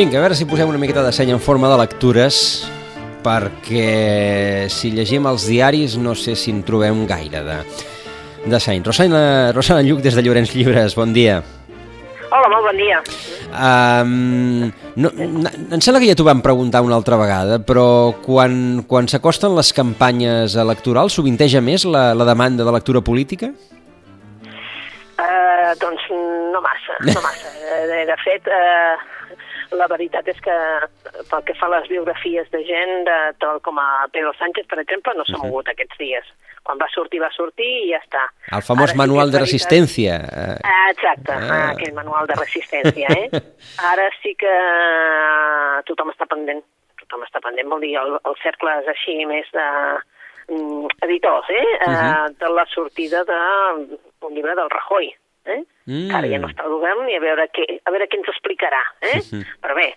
Vinga, a veure si posem una miqueta de seny en forma de lectures, perquè si llegim els diaris no sé si en trobem gaire de, de seny. Rosana, Rosana Lluc, des de Llorenç Llibres, bon dia. Hola, molt bon dia. Um, no, na- em sembla que ja t'ho vam preguntar una altra vegada, però quan, quan s'acosten les campanyes electorals, sovinteja més la, la demanda de lectura política? Uh, doncs no massa, no massa. Eh, De fet, uh, la veritat és que pel que fa a les biografies de gent, de, tal com a Pedro Sánchez, per exemple, no s'ha Mhm. mogut aquests dies. Quan va sortir, va sortir i ja està. El famós Ara sí manual és de veritat- resistència. eh, Ah, exacte, Ah. ah. aquell manual de resistència, eh? Ara sí que tothom està pendent, tothom està pendent, vol dir, el, el cercle és així més de mm, editors, eh? Uh Mhm. de la sortida d'un llibre del Rajoy, eh? Mm. Que ara ja no està al govern i a veure què, a veure què ens explicarà, eh? Mhm. Però bé,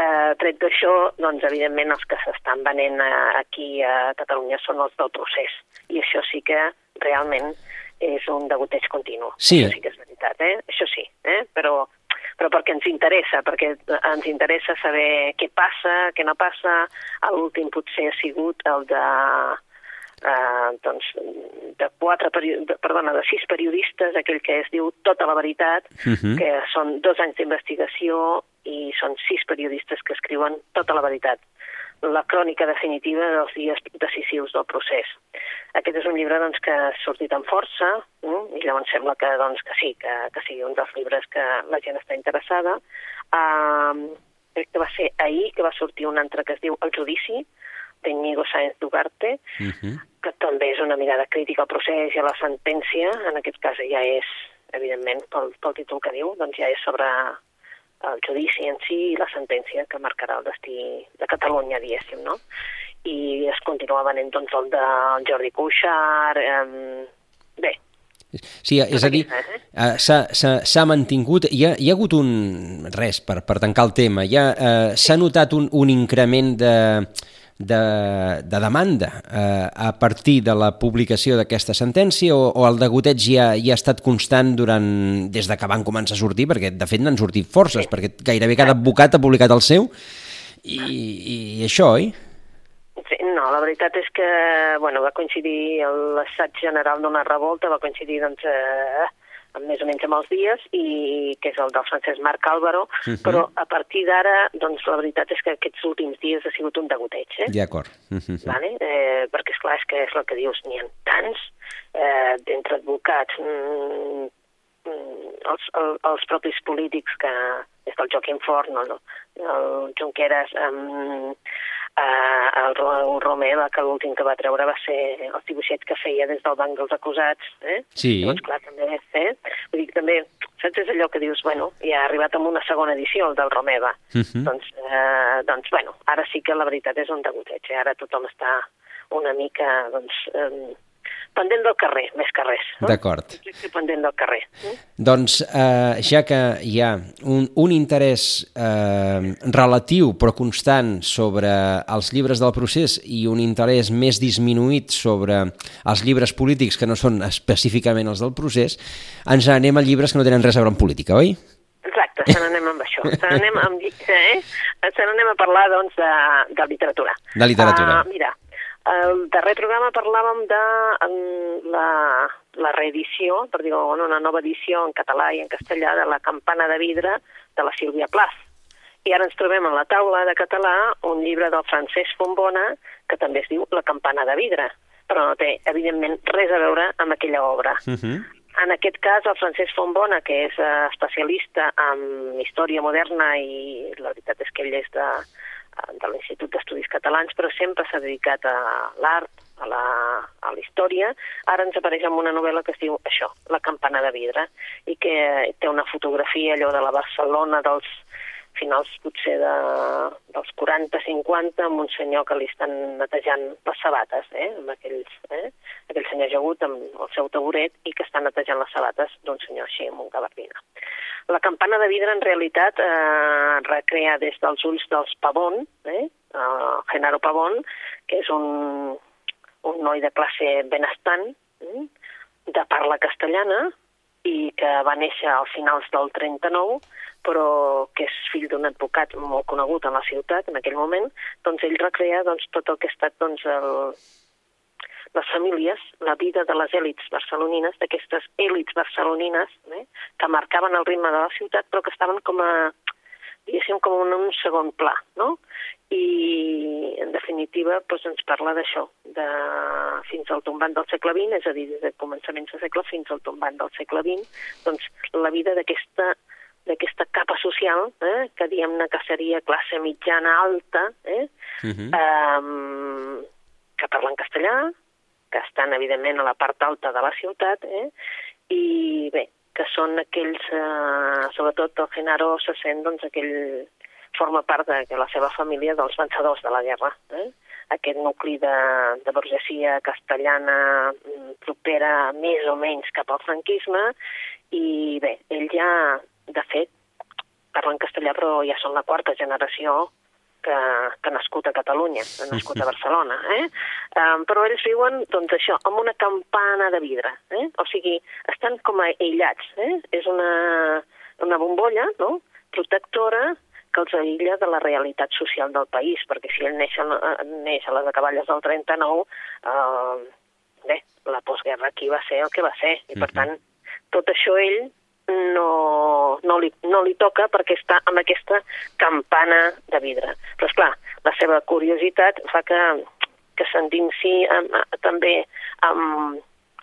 eh, tret d'això, doncs evidentment els que s'estan venent eh, aquí a Catalunya són els del procés. I això sí que realment és un degoteig continu. Sí. Això sí que és veritat, eh? Això sí, eh? Però, però perquè ens interessa, perquè ens interessa saber què passa, què no passa. L'últim potser ha sigut el de eh, doncs, de quatre de, perdona, de sis periodistes, aquell que es diu Tota la veritat, Mhm. que són dos anys d'investigació i són sis periodistes que escriuen tota la veritat la crònica definitiva dels dies decisius del procés. Aquest és un llibre doncs, que ha sortit amb força mm? i llavors sembla que, doncs, que sí, que, que sigui un dels llibres que la gent està interessada. Um, crec que va ser ahir que va sortir un altre que es diu El judici, d'Iñigo Sáenz d'Ugarte, Mhm. que també és una mirada crítica al procés i a la sentència, en aquest cas ja és, evidentment, pel, pel títol que diu, doncs ja és sobre el judici en si i la sentència que marcarà el destí de Catalunya, diguéssim, no? I es continua venent, doncs, el de Jordi Cuixart, eh, bé, Sí, és a dir, eh, s'ha- s'ha mantingut, hi ha, hi ha hagut un, res, per, per tancar el tema, ha, eh, s'ha notat un, un increment de, de, de demanda eh, a partir de la publicació d'aquesta sentència o, o el degoteig ja, ja ha estat constant durant, des de que van començar a sortir, perquè de fet n'han sortit forces, perquè gairebé cada advocat ha publicat el seu, i, i això, oi? Sí, no, la veritat és que bueno, va coincidir l'assaig general d'una revolta, va coincidir doncs, eh, més o menys amb els dies, i que és el del Francesc Marc Álvaro, uh Mhm. -huh. però a partir d'ara, doncs, la veritat és que aquests últims dies ha sigut un degoteig, eh? D'acord. Mhm. Vale? Eh, perquè, és clar és que és el que dius, n'hi ha tants, eh, d'entre advocats, mm, mm, els, el, els propis polítics que és el Joaquim Fort, no, no, el Junqueras, um, eh, el, el Romeva, que l'últim que va treure va ser els dibuixets que feia des del banc dels acusats. Eh? Sí. Llavors, clar, també, eh? Vull dir també, saps, és allò que dius, bueno, ja ha arribat amb una segona edició, el del Romeva. Mhm. Doncs, eh, doncs, bueno, ara sí que la veritat és un degoteig. Eh? Ara tothom està una mica, doncs, eh, pendent del carrer, més que res. No? D'acord. Pendent del carrer. Eh? Doncs eh, ja que hi ha un, un interès eh, relatiu però constant sobre els llibres del procés i un interès més disminuït sobre els llibres polítics que no són específicament els del procés, ens anem a llibres que no tenen res a veure amb política, oi? Exacte, se n'anem amb això. Se n'anem amb, eh? se n'anem a parlar, doncs, de, de literatura. De literatura. Uh, mira, el darrer programa parlàvem de um, la, la reedició, per dir-ho, bueno, una nova edició en català i en castellà de la Campana de vidre de la Sílvia Plath. I ara ens trobem a la taula de català un llibre del Francesc Fontbona que també es diu La campana de vidre, però no té, evidentment, res a veure amb aquella obra. Uh -huh. En aquest cas, el Francesc Fontbona, que és eh, especialista en història moderna i la veritat és que ell és de, de l'Institut d'Estudis Catalans, però sempre s'ha dedicat a l'art, a la, a la història. Ara ens apareix amb una novel·la que es diu això, La campana de vidre, i que té una fotografia allò de la Barcelona dels finals potser de, dels 40-50, amb un senyor que li estan netejant les sabates, eh? amb aquells, eh? aquell senyor ajagut amb el seu taburet i que està netejant les sabates d'un senyor així amb un gabardina. La campana de vidre en realitat eh, recrea des dels ulls dels Pavón, eh? Uh, Genaro Pavón, que és un, un noi de classe benestant, eh? de parla castellana, i que va néixer als finals del 39, però que és fill d'un advocat molt conegut en la ciutat en aquell moment, doncs ell recrea doncs, tot el que ha estat doncs, el, les famílies, la vida de les èlits barcelonines, d'aquestes èlits barcelonines, eh, que marcaven el ritme de la ciutat, però que estaven com a, diguéssim, com en un segon pla, no? I, en definitiva, doncs ens parla d'això, de fins al tombant del segle XX, és a dir, des de començaments del segle fins al tombant del segle XX, doncs la vida d'aquesta d'aquesta capa social, eh, que diguem-ne que seria classe mitjana alta, eh, uh -huh. eh, que parlen castellà, que estan, evidentment, a la part alta de la ciutat, eh, i bé, que són aquells, eh, sobretot el Genaro se sent, doncs, aquell, forma part de, de la seva família dels vencedors de la guerra. Eh? Aquest nucli de, de burgesia castellana mm, propera més o menys cap al franquisme i bé, ell ja, de fet, parla en castellà però ja són la quarta generació que, que ha nascut a Catalunya, ha nascut a Barcelona. Eh? Um, però ells viuen, doncs això, amb una campana de vidre. Eh? O sigui, estan com aïllats. Eh? És una, una bombolla no? protectora que els aïlla de la realitat social del país, perquè si ell neix, a, neix a les acaballes del 39, eh, bé, la postguerra aquí va ser el que va ser, i per -huh. tant, tot això ell no, no, li, no li toca perquè està amb aquesta campana de vidre. Però, és clar, la seva curiositat fa que, que s'endinsi també amb,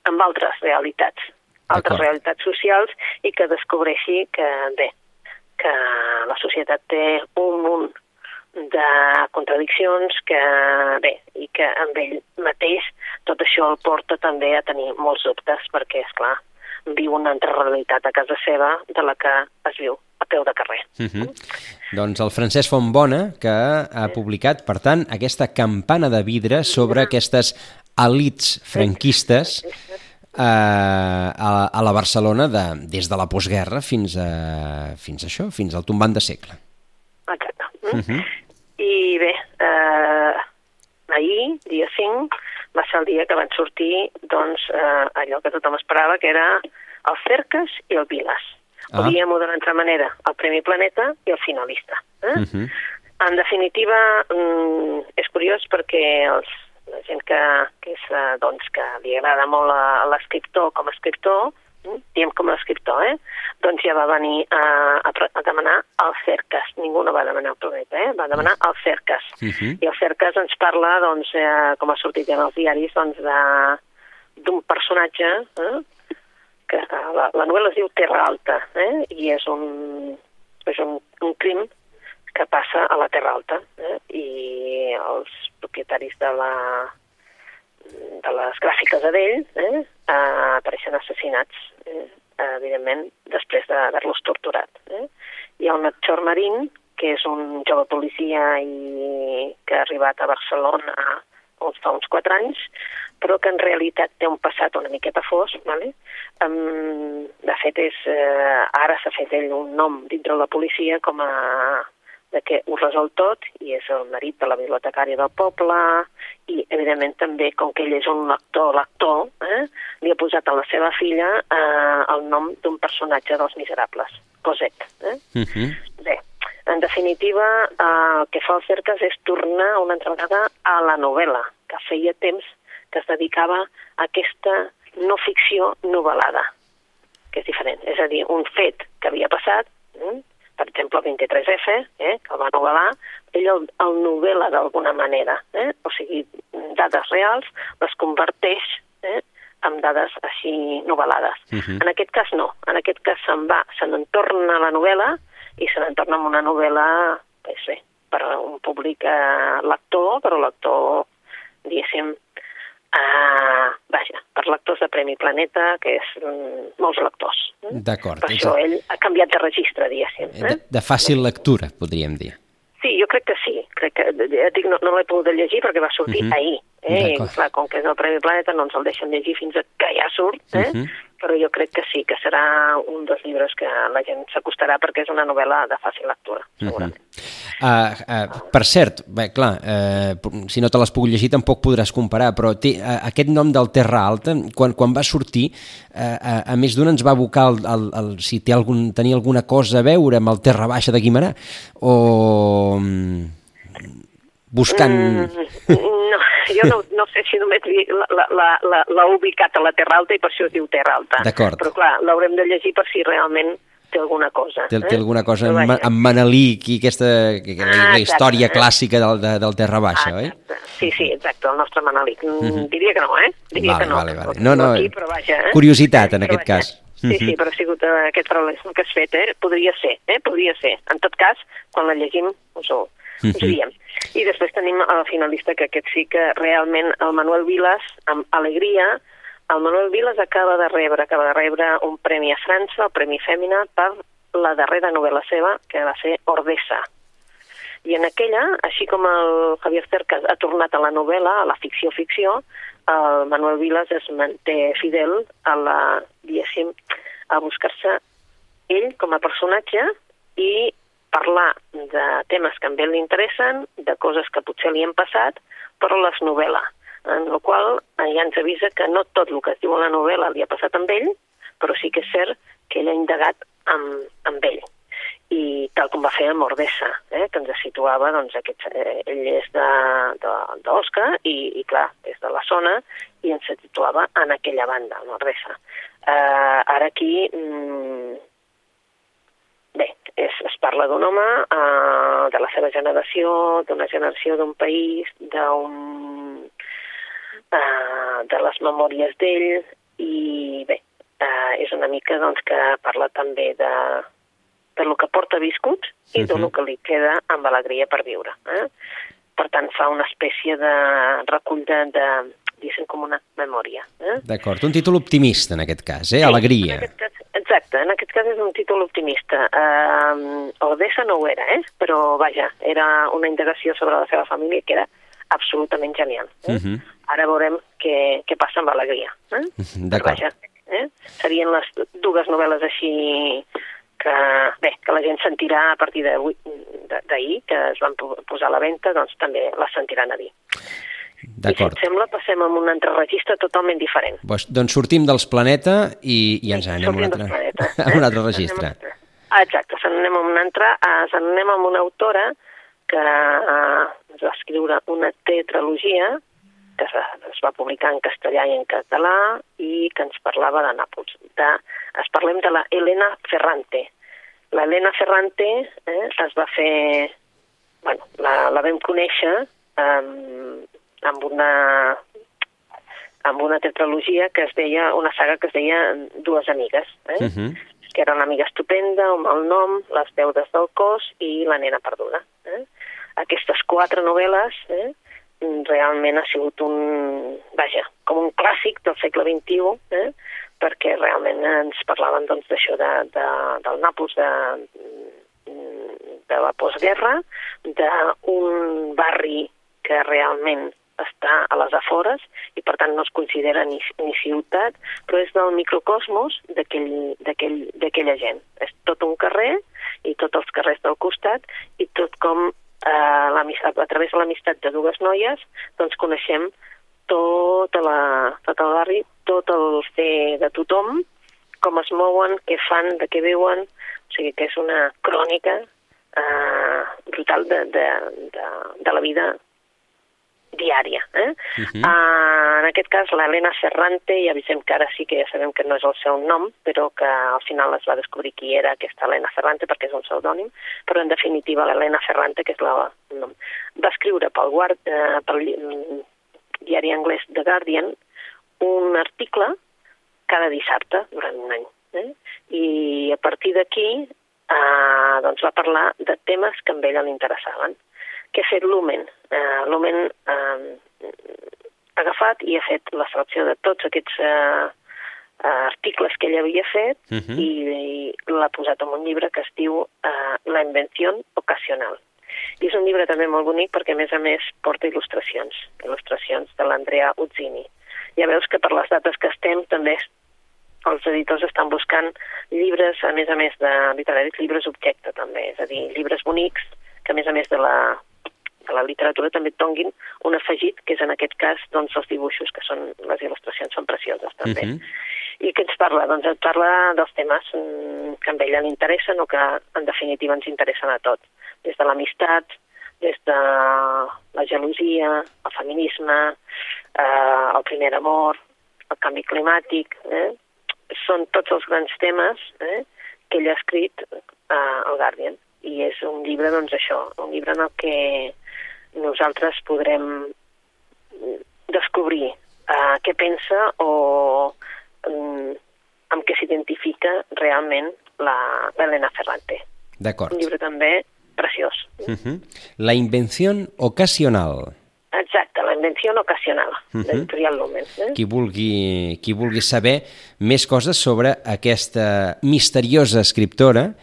amb altres realitats, altres realitats socials, i que descobreixi que, bé, que la societat té un munt de contradiccions que, bé, i que amb ell mateix tot això el porta també a tenir molts dubtes perquè, és clar, viu una altra realitat a casa seva de la que es viu a peu de carrer. Uh -huh. Doncs el Francesc Fontbona, que ha publicat, per tant, aquesta campana de vidre sobre aquestes elites franquistes a, a la Barcelona de, des de la postguerra fins a, fins a això, fins al tombant de segle. Exacte. Mm? Uh -huh. I bé, eh, ahir, dia 5, va ser el dia que van sortir doncs, eh, allò que tothom esperava, que era el Cercas i el Vilas. Ah. O diguem-ho d'una altra manera, el Premi Planeta i el finalista. Eh? Uh -huh. En definitiva, mm, és curiós perquè els gent que, que, és, eh, doncs, que li agrada molt l'escriptor com a escriptor, mm, diem com a escriptor, eh? doncs ja va venir a, a, a demanar el Cercas. Ningú no va demanar el planeta, eh? va demanar el Cercas. Uh mhm. -huh. I el Cercas ens parla, doncs, eh, com ha sortit ja en els diaris, doncs, d'un personatge eh? que la, la novel·la es diu Terra Alta eh? i és un, és un, un crim que passa a la Terra Alta eh? i els propietaris de, la, de les gràfiques d'ell eh? eh, apareixen assassinats, eh? evidentment, després d'haver-los torturat. Eh? Hi ha un Chor Marín, que és un jove policia i que ha arribat a Barcelona uns, fa uns quatre anys, però que en realitat té un passat una miqueta fos, vale? Um, de fet, és, eh, ara s'ha fet ell un nom dintre la policia com a de que ho resol tot i és el marit de la bibliotecària del poble i, evidentment, també, com que ell és un lector, lector, eh, li ha posat a la seva filla eh, el nom d'un personatge dels Miserables, Cosette. Eh? Uh mhm. -huh. Bé, en definitiva, eh, el que fa el Cercas és tornar una altra vegada a la novel·la, que feia temps que es dedicava a aquesta no ficció novel·lada, que és diferent. És a dir, un fet que havia passat, eh, per exemple, el 23F, eh, que el va novel·lar, ell el, el novel·la d'alguna manera, eh? o sigui, dades reals les converteix eh, en dades així novel·lades. Uh mhm. -huh. En aquest cas no, en aquest cas se'n va, se n'entorna la novel·la i se n'entorna amb una novel·la, pues bé, per a un públic eh, lector, però lector, diguéssim, uh, vaja, per lectors de Premi Planeta, que és um, molts lectors. Eh? D'acord. Per això ell ha canviat de registre, diguéssim. Eh? De, de fàcil lectura, podríem dir. Sí, jo crec que sí. Crec que, ja dic, no, no l'he pogut llegir perquè va sortir uh Mhm. -huh. ahir. Eh? I, clar, com que és el Premi Planeta no ens el deixen llegir fins que ja surt, eh? Uh Mhm. -huh. Però jo crec que sí, que serà un dels llibres que la gent s'acostarà perquè és una novel·la de fàcil lectura, segurament. Uh -huh. uh, uh, per cert, bé, clar, uh, si no te l'has pogut llegir tampoc podràs comparar, però té, uh, aquest nom del Terra Alta, quan, quan va sortir, uh, a, a més d'un ens va abocar el, el, el, si té algun, tenia alguna cosa a veure amb el Terra Baixa de Guimarà, o mm, buscant... Mm, no, jo no, no sé si només l'ha ubicat a la Terra Alta i per això es diu Terra Alta. D'acord. Però clar, l'haurem de llegir per si realment té alguna cosa. Té, eh? té alguna cosa Però amb, amb Manelic i aquesta que, Ah, la exacte, història eh? clàssica del, de, del Terra Baixa, Ah, oi? exacte. Sí, sí, exacte, el nostre Manelic. Mm Diria que no, eh? Diria Vale, que no. vale, vale. No, no, aquí, però vaja, eh? curiositat, en Però aquest vaja. cas. Sí, sí, Mhm. però ha sigut eh, aquest paral·lelisme que has fet, eh? Podria ser, eh? Podria ser. En tot cas, quan la llegim, us ho, us ho Mhm. diem. I després tenim el finalista, que aquest sí que realment, el Manuel Vilas, amb alegria, el Manuel Vilas acaba de rebre, acaba de rebre un premi a França, el Premi Fèmina, per la darrera novel·la seva, que va ser Ordesa. I en aquella, així com el Javier Cercas ha tornat a la novel·la, a la ficció-ficció, el Manuel Vilas es manté fidel a la, diguéssim, a buscar-se ell com a personatge i parlar de temes que a ell li interessen, de coses que potser li han passat, però les novel·la. En la qual eh, ja ens avisa que no tot el que es diu a la novel·la li ha passat amb ell, però sí que és cert que ell ha indagat amb, amb ell i tal com va fer amb Ordessa, eh, que ens situava, doncs, aquest, eh, ell és d'Osca i, i, clar, és de la zona i ens situava en aquella banda, en Ordessa. Eh, ara aquí, mm, bé, és, es parla d'un home, eh, de la seva generació, d'una generació d'un país, d'un eh, de les memòries d'ell i bé, eh, és una mica doncs, que parla també de, de lo que porta viscut i de Mhm. lo que li queda amb alegria per viure. Eh? Per tant, fa una espècie de recull de, de diguéssim, com una memòria. Eh? D'acord, un títol optimista en aquest cas, eh? Sí, Alegria. En aquest cas, exacte, en aquest cas és un títol optimista. Uh, Odessa no ho era, eh? però vaja, era una indagació sobre la seva família que era absolutament genial. Eh? Mhm. Ara veurem què, què passa amb alegria. Eh? D'acord. Però Vaja, eh? Serien les dues novel·les així que, bé, que la gent sentirà a partir d'ahir, que es van po- posar a la venda, doncs també les sentiran a dir. I si D'acord. et sembla, passem a un altre registre totalment diferent. Doncs, doncs sortim dels Planeta i, i ens anem a un altre, a un eh? altre registre. Ah, exacte, se n'anem a un altre, uh, se n'anem amb una autora que uh, ens va escriure una tetralogia que es va, es va publicar en castellà i en català i que ens parlava de Nàpols. De, es parlem de la Elena Ferrante. La Elena Ferrante eh, es va fer... Bueno, la, la vam conèixer um, amb una amb una tetralogia que es deia, una saga que es deia Dues amigues, eh? Mhm. que era l'amiga estupenda, amb el nom, les deudes del cos i la nena perduda. Eh? Aquestes quatre novel·les eh, realment ha sigut un, vaja, com un clàssic del segle XXI, eh? perquè realment ens parlaven doncs, d'això de, de, del Nàpols de, de la postguerra, d'un barri que realment està a les afores i per tant no es considera ni, ni ciutat, però és del microcosmos d'aquell- d'aquell- d'aquella gent. És tot un carrer i tots els carrers del costat i tot com eh, a través de l'amistat de dues noies doncs coneixem tota la, tot el barri, tot el fer de tothom, com es mouen, què fan, de què viuen, o sigui que és una crònica eh, brutal de, de, de, de la vida diària. Eh? Mhm. uh, en aquest cas, l'Helena Ferrante, ja avisem que ara sí que ja sabem que no és el seu nom, però que al final es va descobrir qui era aquesta Helena Ferrante perquè és un pseudònim, però en definitiva l'Helena Ferrante, que és la, nom, va escriure pel, guard, eh, pel mm, diari anglès The Guardian un article cada dissabte durant un any. Eh? I a partir d'aquí eh, doncs va parlar de temes que a ella li Què ha fet Lumen? Eh, Lumen eh, agafat i ha fet la selecció de tots aquests eh, articles que ell havia fet Uh -huh. i, i l'ha posat en un llibre que es diu eh, La invenció ocasional. I és un llibre també molt bonic perquè, a més a més, porta il·lustracions, il·lustracions de l'Andrea Uzzini. Ja veus que per les dates que estem també els editors estan buscant llibres, a més a més de literaris, llibres objecte també, és a dir, llibres bonics que a més a més de la, de la literatura també et donguin un afegit, que és en aquest cas doncs, els dibuixos, que són les il·lustracions són precioses també. Uh -huh. I què ens parla? Doncs ens parla dels temes mm, que a ell li interessen o que en definitiva ens interessen a tots. Des de l'amistat, des de la gelosia, el feminisme, eh, el primer amor, el canvi climàtic, eh? són tots els grans temes eh, que ell ha escrit eh, al Guardian. I és un llibre, doncs això, un llibre en el que nosaltres podrem descobrir eh, què pensa o mm, amb què s'identifica realment la Elena Ferrante. D'acord. Un llibre també preciós. Uh -huh. La invención ocasional. Exacte, la invenció ocasional, uh Mhm. -huh. Lumen. Eh? Qui vulgui, qui vulgui saber més coses sobre aquesta misteriosa escriptora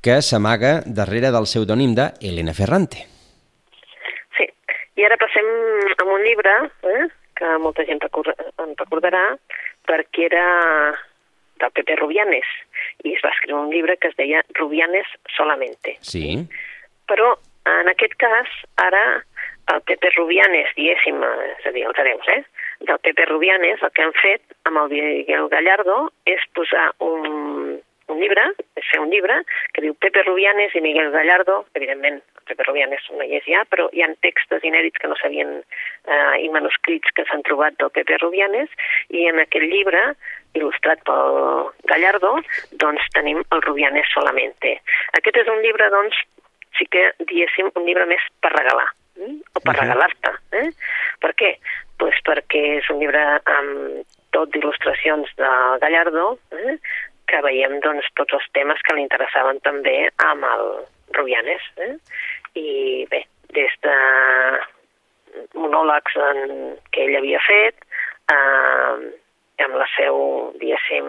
que s'amaga darrere del pseudònim de Elena Ferrante. I ara passem a un llibre eh, que molta gent recorda, en recordarà perquè era del Pepe Rubianes i es va escriure un llibre que es deia Rubianes solamente. Sí. Però en aquest cas, ara el Pepe Rubianes, diguéssim, és a dir, els hereus, eh? del Pepe Rubianes, el que han fet amb el Miguel Gallardo és posar un, un llibre, és fer un llibre, que diu Pepe Rubianes i Miguel Gallardo, evidentment, Pepe Rubianes no hi és ja, però hi ha textos inèdits que no s'havien, eh, i manuscrits que s'han trobat del Pepe Rubianes, i en aquest llibre, il·lustrat pel Gallardo, doncs tenim el Rubianes solamente. Aquest és un llibre, doncs, sí que, diguéssim, un llibre més per regalar, eh? o per Mhm. regalar-te. Eh? Per què? Pues perquè és un llibre amb tot d'il·lustracions de Gallardo, eh? Que veiem doncs, tots els temes que li interessaven també amb el Rubianes. Eh? I bé, des de monòlegs en, que ell havia fet, eh, amb la seu, diguéssim,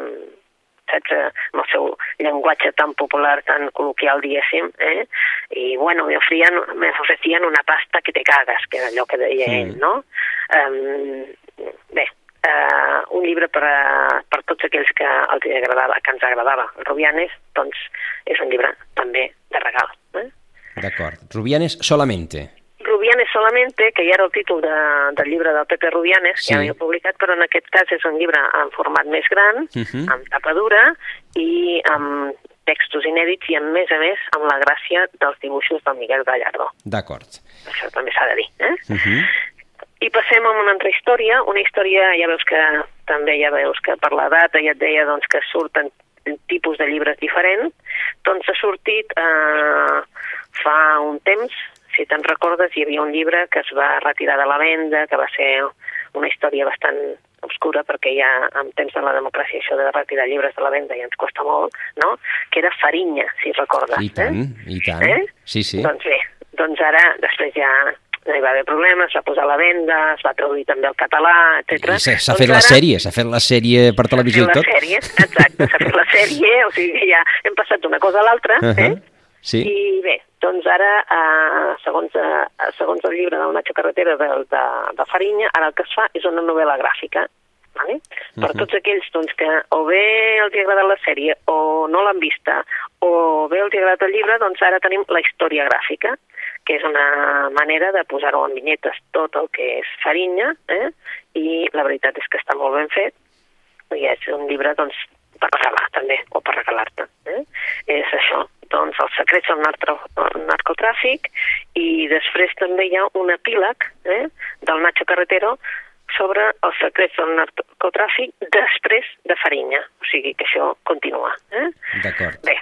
saps, amb el seu llenguatge tan popular, tan col·loquial, diguéssim, eh? i bueno, me ofrecían una pasta que te cagas, que era allò que deia Sí. ell, no? Um, bé, uh, un llibre per, a, per tots aquells que els agradava, que ens agradava. Rubianes, doncs, és un llibre també de regal. Eh? D'acord. Rubianes solamente. Rubianes solamente, que ja era el títol de, del llibre del Pepe Rubianes, que Sí. ja havia publicat, però en aquest cas és un llibre en format més gran, Mhm. amb tapa dura i amb textos inèdits i, a més a més, amb la gràcia dels dibuixos del Miguel Gallardo. D'acord. Això també s'ha de dir. Eh? Uh -huh. I passem a una altra història, una història, ja veus que també ja veus que per la data ja et deia doncs, que surten tipus de llibres diferents, doncs ha sortit eh, fa un temps, si te'n recordes, hi havia un llibre que es va retirar de la venda, que va ser una història bastant obscura perquè ja en temps de la democràcia això de retirar llibres de la venda ja ens costa molt, no? que era Farinya, si recordes. I tant, eh? i tant. Eh? Sí, sí. Doncs bé, doncs ara, després ja hi va haver problemes, es va posar a la venda, es va traduir també al català, etc. S'ha s'ha fet la sèrie, s'ha fet la sèrie per televisió i S'ha tot. fet la sèrie, exacte, s'ha fet la sèrie, o sigui ja hem passat d'una cosa a l'altra, Uh eh? -huh. Sí. I bé, doncs ara, eh, segons, eh, segons el llibre del Nacho Carretera de, de, de Farinya, ara el que es fa és una novel·la gràfica, vale? per Mhm. tots aquells doncs, que o bé els ha agradat la sèrie o no l'han vista, o bé els ha agradat el llibre, doncs ara tenim la història gràfica, que és una manera de posar-ho en vinyetes tot el que és Farinya, eh? i la veritat és que està molt ben fet, i és un llibre doncs, per regalar també, o per regalar-te. Eh? És això, doncs els secrets del narco, narcotràfic i després també hi ha un epíleg eh, del Nacho Carretero sobre els secrets del narcotràfic després de Farinya, o sigui que això continua. Eh? D'acord. Bé,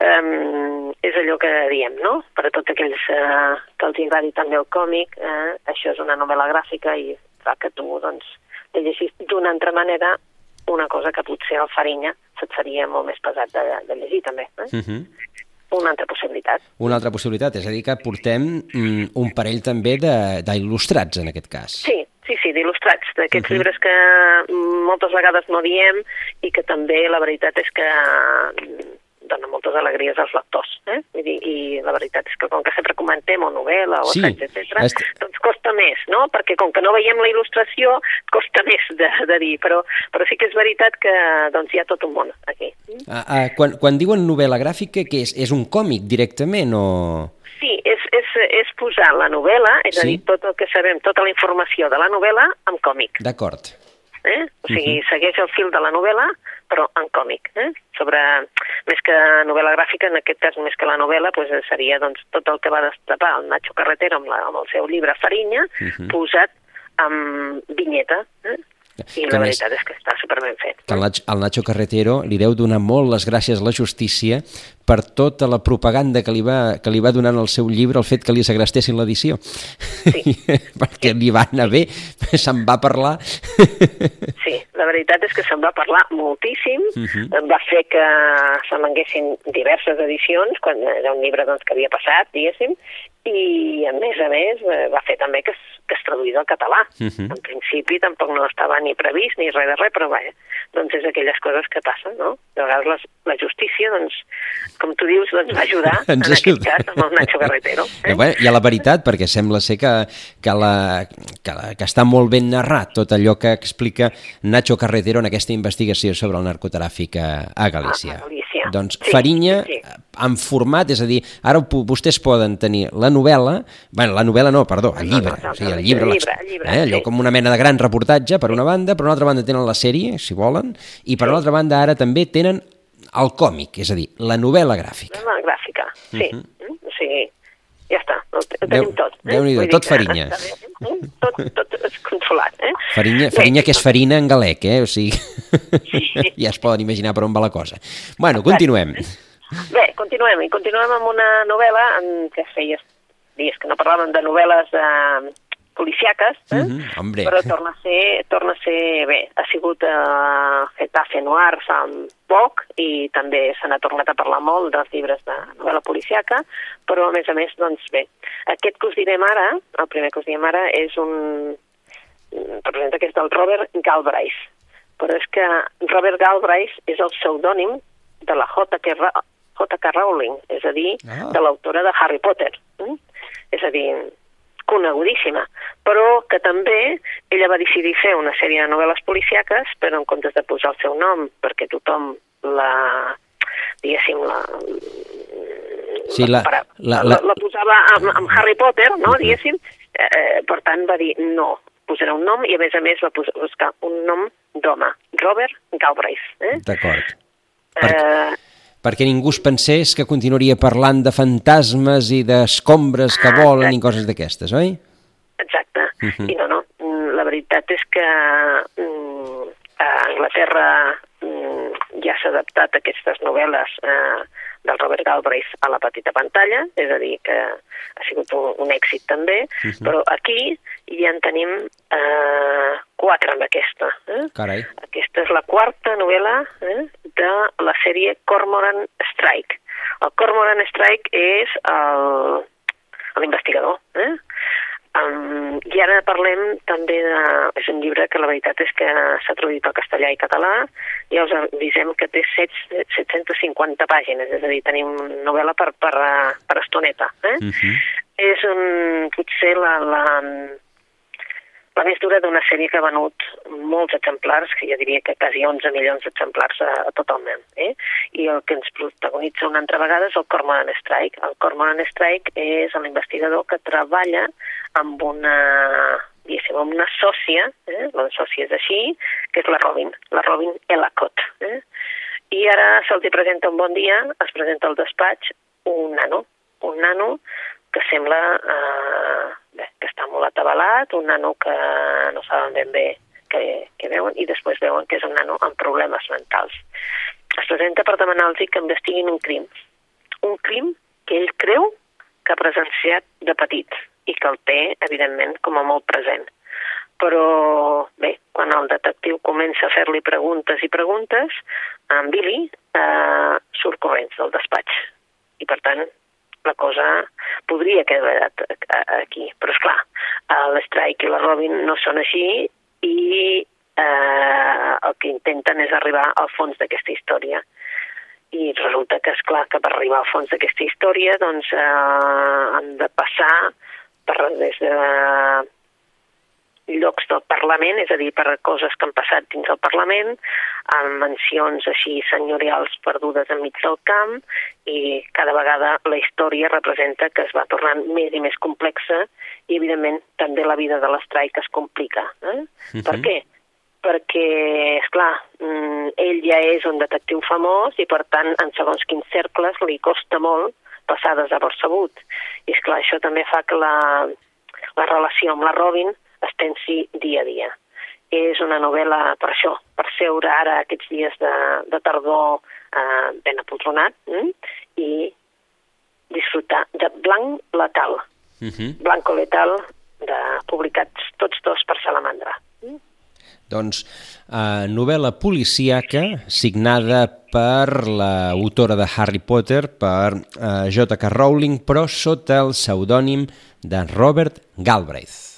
um, és allò que diem, no? Per a tots aquells uh, que els agradi també el còmic, uh, això és una novel·la gràfica i fa que tu, doncs, te llegis d'una altra manera una cosa que potser al Farinya se't seria molt més pesat de, de llegir, també. Eh? Uh -huh. Una altra possibilitat. Una altra possibilitat, és a dir, que portem mm, un parell també de- d'il·lustrats, en aquest cas. Sí, sí, sí, d'il·lustrats, d'aquests Mhm. uh -huh. llibres que moltes vegades no diem i que també la veritat és que dona moltes alegries als lectors. Eh? Vull dir, I la veritat és que com que sempre comentem o novel·la o Sí, assaig, etc, est- doncs costa més, no? Perquè com que no veiem la il·lustració, costa més de, de dir, però, però sí que és veritat que doncs, hi ha tot un món aquí. Ah, ah, quan, quan diuen novel·la gràfica, què és? És un còmic directament o...? Sí, és, és, és posar la novel·la, és a Sí. dir, tot el que sabem, tota la informació de la novel·la en còmic. D'acord. Eh? O sigui, uh -huh. segueix el fil de la novel·la, però en còmic. Eh? Sobre, més que novel·la gràfica, en aquest cas més que la novel·la, doncs, seria doncs, tot el que va destapar el Nacho Carretero amb, la, amb el seu llibre Farinya, uh Mhm. -huh. posat amb vinyeta. Eh? I Que la més- veritat és que està superben fet. Que al Nacho, Carretero li deu donar molt les gràcies a la justícia per tota la propaganda que li va, que li va donar en el seu llibre el fet que li segrestessin l'edició. Sí. Perquè li va anar bé, se'n va parlar. Sí, la veritat és que se'n va parlar moltíssim, uh Mhm. -huh. va fer que se'n venguessin diverses edicions, quan era un llibre doncs, que havia passat, diguéssim, i a més a més va fer també que traduís al català. Uh -huh. En principi tampoc no estava ni previst ni res de res, però bé, doncs és aquelles coses que passen, no? De vegades la, la justícia, doncs, com tu dius, doncs va ajudar, en Ens aquest ajuda. cas, amb el Nacho Carretero. Eh? Bueno, I a la veritat, perquè sembla ser que, que, la, que, la, que està molt ben narrat tot allò que explica Nacho Carretero en aquesta investigació sobre el narcotràfic a, a Galícia. Ah, a Galícia. Doncs Sí, Farinya, sí, sí. en format, és a dir, ara vostès poden tenir la novel·la, bueno, la novel·la no, perdó, el llibre, no, no, o sigui, el el llibre, llibre, l'ex- el llibre, eh, allò sí. com una mena de gran reportatge, per una banda, per una altra banda tenen la sèrie, si volen, i per l'altra banda ara també tenen el còmic, és a dir, la novel·la gràfica. La gràfica, sí. Uh -huh. O sigui, ja està, ho, ho Déu- tenim tot. Eh? Déu-n'hi-do, tot Farinya. bé, eh? Tot, tot és controlat, eh? Farinya, Bé, farinya que és farina en galec, eh? O sigui, ja es poden imaginar per on va la cosa. Bueno, continuem. Bé, continuem, i continuem amb una novel·la en què feia dies que no parlàvem de novel·les eh, policiaques, eh? Mhm, hombre. però torna a ser, torna a ser bé, ha sigut eh, Getafe Noir fa poc i també se n'ha tornat a parlar molt dels llibres de novel·la policiaca, però a més a més, doncs bé, aquest que us direm ara, el primer que us direm ara, és un... representa que és del Robert Galbraith, però és que Robert Galbraith és el pseudònim de la J.K. Ra-. Rowling, és a dir, Ah. de l'autora de Harry Potter. Mm? És a dir, conegudíssima, però que també ella va decidir fer una sèrie de novel·les policiaques, però en comptes de posar el seu nom, perquè tothom la diguéssim, la, Sí, la- la- la, la- la posava amb, amb Harry Potter, no, diguéssim, eh, per tant va dir no, posarà un nom i a més a més va posar, buscar un nom d'home, Robert Galbraith. Eh? D'acord. Per- Eh, Perquè ningú es pensés que continuaria parlant de fantasmes i d'escombres que Ah, volen i exacte. coses d'aquestes, oi? Exacte. Mhm. I no, no, la veritat és que mm, a Anglaterra mm, ja s'ha adaptat aquestes novel·les eh, del Robert Galbraith a la petita pantalla, és a dir, que ha sigut un, un èxit també, Mhm. però aquí ja en tenim eh, quatre amb aquesta. Eh? Carai. Aquesta és la quarta novel·la eh, de la sèrie Cormoran Strike. El Cormoran Strike és l'investigador. Eh? Um, I ara parlem també de... És un llibre que la veritat és que s'ha traduït al castellà i català. Ja us avisem que té set, 750 pàgines, és a dir, tenim novel·la per, per, eh, per estoneta. Eh? Mhm. És un, potser la, la, la més dura d'una sèrie que ha venut molts exemplars, que jo diria que quasi 11 milions d'exemplars a, a tot el món. Eh? I el que ens protagonitza una altra vegada és el Cormoran Strike. El Cormoran Strike és l'investigador que treballa amb una, diguéssim, amb una sòcia, eh? la sòcia és així, que és la Robin, la Robin Elacott. Eh? I ara se'ls presenta un bon dia, es presenta al despatx un nano, un nano que sembla eh, que està molt atabalat, un nano que no saben ben bé què, què veuen i després veuen que és un nano amb problemes mentals. Es presenta per demanar-los que investiguin un crim. Un crim que ell creu que ha presenciat de petit i que el té, evidentment, com a molt present. Però, bé, quan el detectiu comença a fer-li preguntes i preguntes, en Billy eh, surt corrents del despatx. I, per tant, la cosa podria quedar aquí. Però, és clar, l'Strike i la Robin no són així i eh, el que intenten és arribar al fons d'aquesta història. I resulta que, és clar que per arribar al fons d'aquesta història doncs, eh, han de passar per, des de llocs del Parlament, és a dir, per coses que han passat dins del Parlament, amb mansions així senyorials perdudes enmig del camp, i cada vegada la història representa que es va tornant més i més complexa i, evidentment, també la vida de l'estraic es complica. Eh? Uh -huh. Per què? Perquè, és clar, mm, ell ja és un detectiu famós i, per tant, en segons quins cercles li costa molt passar desapercebut. I, és clar, això també fa que la, la relació amb la Robin es tensi dia a dia. És una novel·la per això, per seure ara aquests dies de, de tardor eh, ben apotronat eh? i disfrutar de Blanc Letal. Uh -huh. Blanco Letal, de, publicats tots dos per Salamandra. Mm? Doncs eh, novel·la policíaca signada per l'autora de Harry Potter, per eh, J.K. Rowling, però sota el pseudònim de Robert Galbraith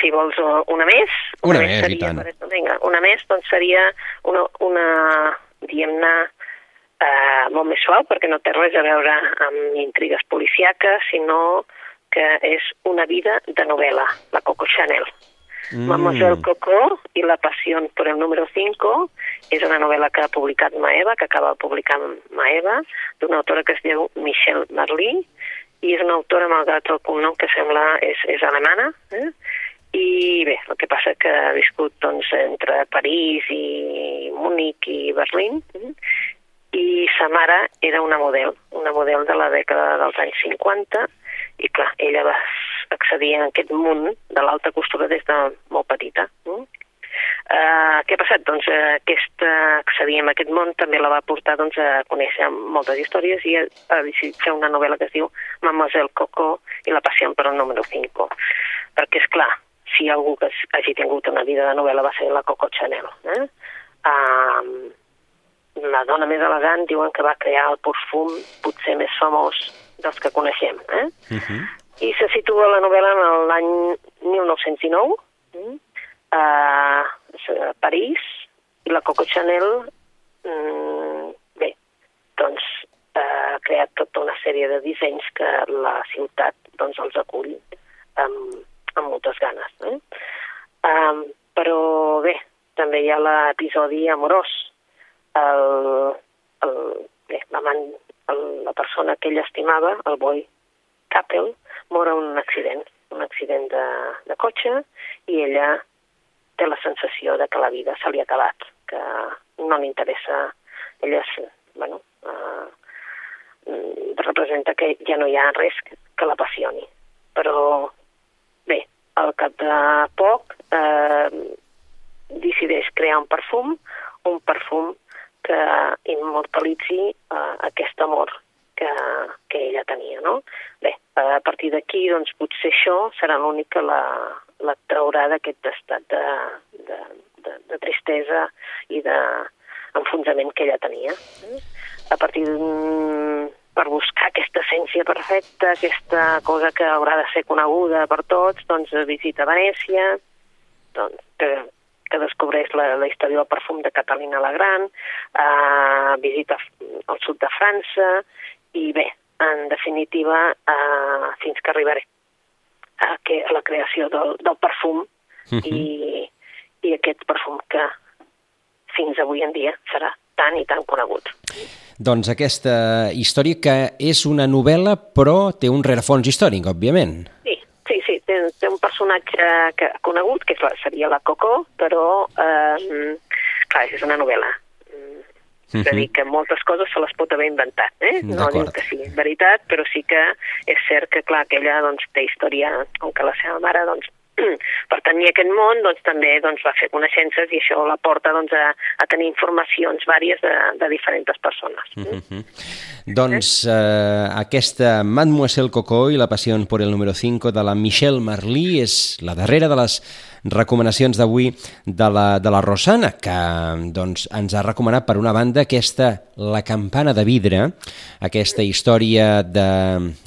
si vols una més... Una, una més, seria, i tant. Per, vinga, una més, doncs seria una, una diguem-ne, eh, molt més suau, perquè no té res a veure amb intrigues policiaques, sinó que és una vida de novel·la, la Coco Chanel. Mm. Mademoiselle Coco i la passió per el número 5 és una novel·la que ha publicat Maeva, que acaba de publicar Maeva, d'una autora que es diu Michelle Marlí, i és una autora, malgrat el cognom que sembla és, és alemana, eh? I bé, el que passa que ha viscut doncs, entre París i Múnich i Berlín i sa mare era una model, una model de la dècada dels anys 50 i clar, ella va accedir a aquest món de l'alta costura des de molt petita. Uh, què ha passat? Doncs uh, aquesta, accedir a aquest món també la va portar doncs, a conèixer moltes històries i ha decidit fer una novel·la que es diu Mademoiselle Coco i la passió per el número 5. Perquè, és clar, si algú que hagi tingut una vida de novel·la va ser la Coco Chanel. Eh? Um, la dona més elegant diuen que va crear el perfum potser més famós dels que coneixem. Eh? Uh mhm. -huh. I se situa la novel·la en l'any 1909, eh? a París, i la Coco Chanel, mm, bé, doncs ha creat tota una sèrie de dissenys que la ciutat doncs, els acull amb, amb moltes ganes. Eh? Um, però bé, també hi ha l'episodi amorós. El, el, bé, l'amant, la persona que ell estimava, el boi Capel, mor en un accident, un accident de, de cotxe, i ella té la sensació de que la vida se li ha acabat, que no li interessa, ella és, bueno, uh, representa que ja no hi ha res que l'apassioni. Però Bé, al cap de poc eh, decideix crear un perfum, un perfum que immortalitzi eh, aquest amor que, que ella tenia, no? Bé, a partir d'aquí, doncs, potser això serà l'únic que la, la traurà d'aquest estat de, de, de, de tristesa i d'enfonsament que ella tenia. A partir per buscar aquesta essència perfecta, aquesta cosa que haurà de ser coneguda per tots, doncs visita Venècia, doncs, que, que descobreix la, la història del perfum de Catalina la Gran, eh, visita el sud de França, i bé, en definitiva, eh, fins que arribaré a, que, a la creació del, del perfum -huh. i, i aquest perfum que fins avui en dia serà tan i tan conegut. Doncs aquesta història que és una novel·la però té un rerefons històric, òbviament. Sí, sí, sí, té, té un personatge que, conegut, que seria la Coco, però eh, clar, és una novel·la. Mm. És a dir, mhm. que moltes coses se les pot haver inventat, eh? No diu que sigui veritat, però sí que és cert que, clar, que ella doncs, té història, com que la seva mare doncs, per tenir aquest món doncs, també doncs, va fer coneixences i això la porta doncs, a, a tenir informacions vàries de, de diferents persones. Mm -hmm. Doncs eh, aquesta Mademoiselle Coco i la passió per el número 5 de la Michelle Marlí és la darrera de les recomanacions d'avui de, la, de la Rosana, que doncs, ens ha recomanat per una banda aquesta La campana de vidre, aquesta història de,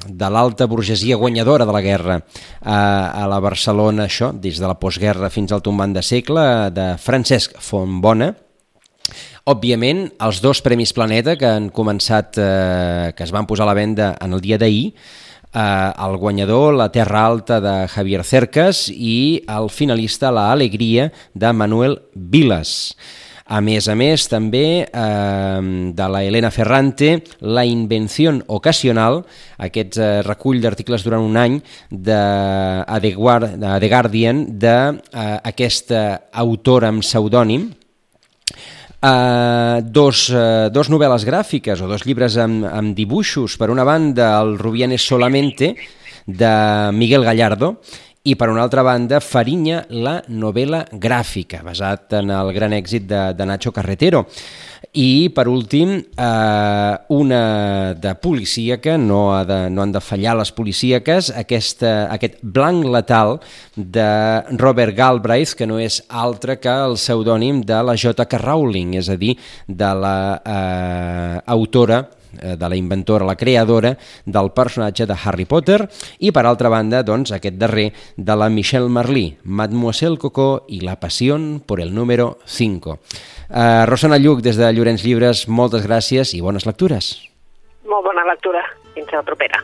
de l'alta burgesia guanyadora de la guerra a, a la Barcelona, això, des de la postguerra fins al tombant de segle, de Francesc Fontbona, Òbviament, els dos Premis Planeta que han començat, eh, que es van posar a la venda en el dia d'ahir, eh, el guanyador, La Terra Alta, de Javier Cercas, i el finalista, La Alegria, de Manuel Vilas. A més a més, també eh, de la Elena Ferrante, La invenció ocasional, aquest eh, recull d'articles durant un any de, a The Guardian d'aquesta eh, autora amb pseudònim, Uh, dos, uh, dos novel·les gràfiques o dos llibres amb, amb dibuixos. Per una banda, el Rubianes Solamente, de Miguel Gallardo, i per una altra banda, Farinya, la novel·la gràfica, basat en el gran èxit de, de Nacho Carretero. I, per últim, eh, una de policíaca, no, ha de, no han de fallar les policíaques, aquesta, aquest blanc letal de Robert Galbraith, que no és altre que el pseudònim de la J.K. Rowling, és a dir, de la eh, autora de la inventora, la creadora del personatge de Harry Potter i per altra banda, doncs, aquest darrer de la Michelle Marlí, Mademoiselle Coco i la passió por el número 5. Uh, Rosana Lluc, des de Llorenç Llibres, moltes gràcies i bones lectures. Molt bona lectura. Fins a la propera.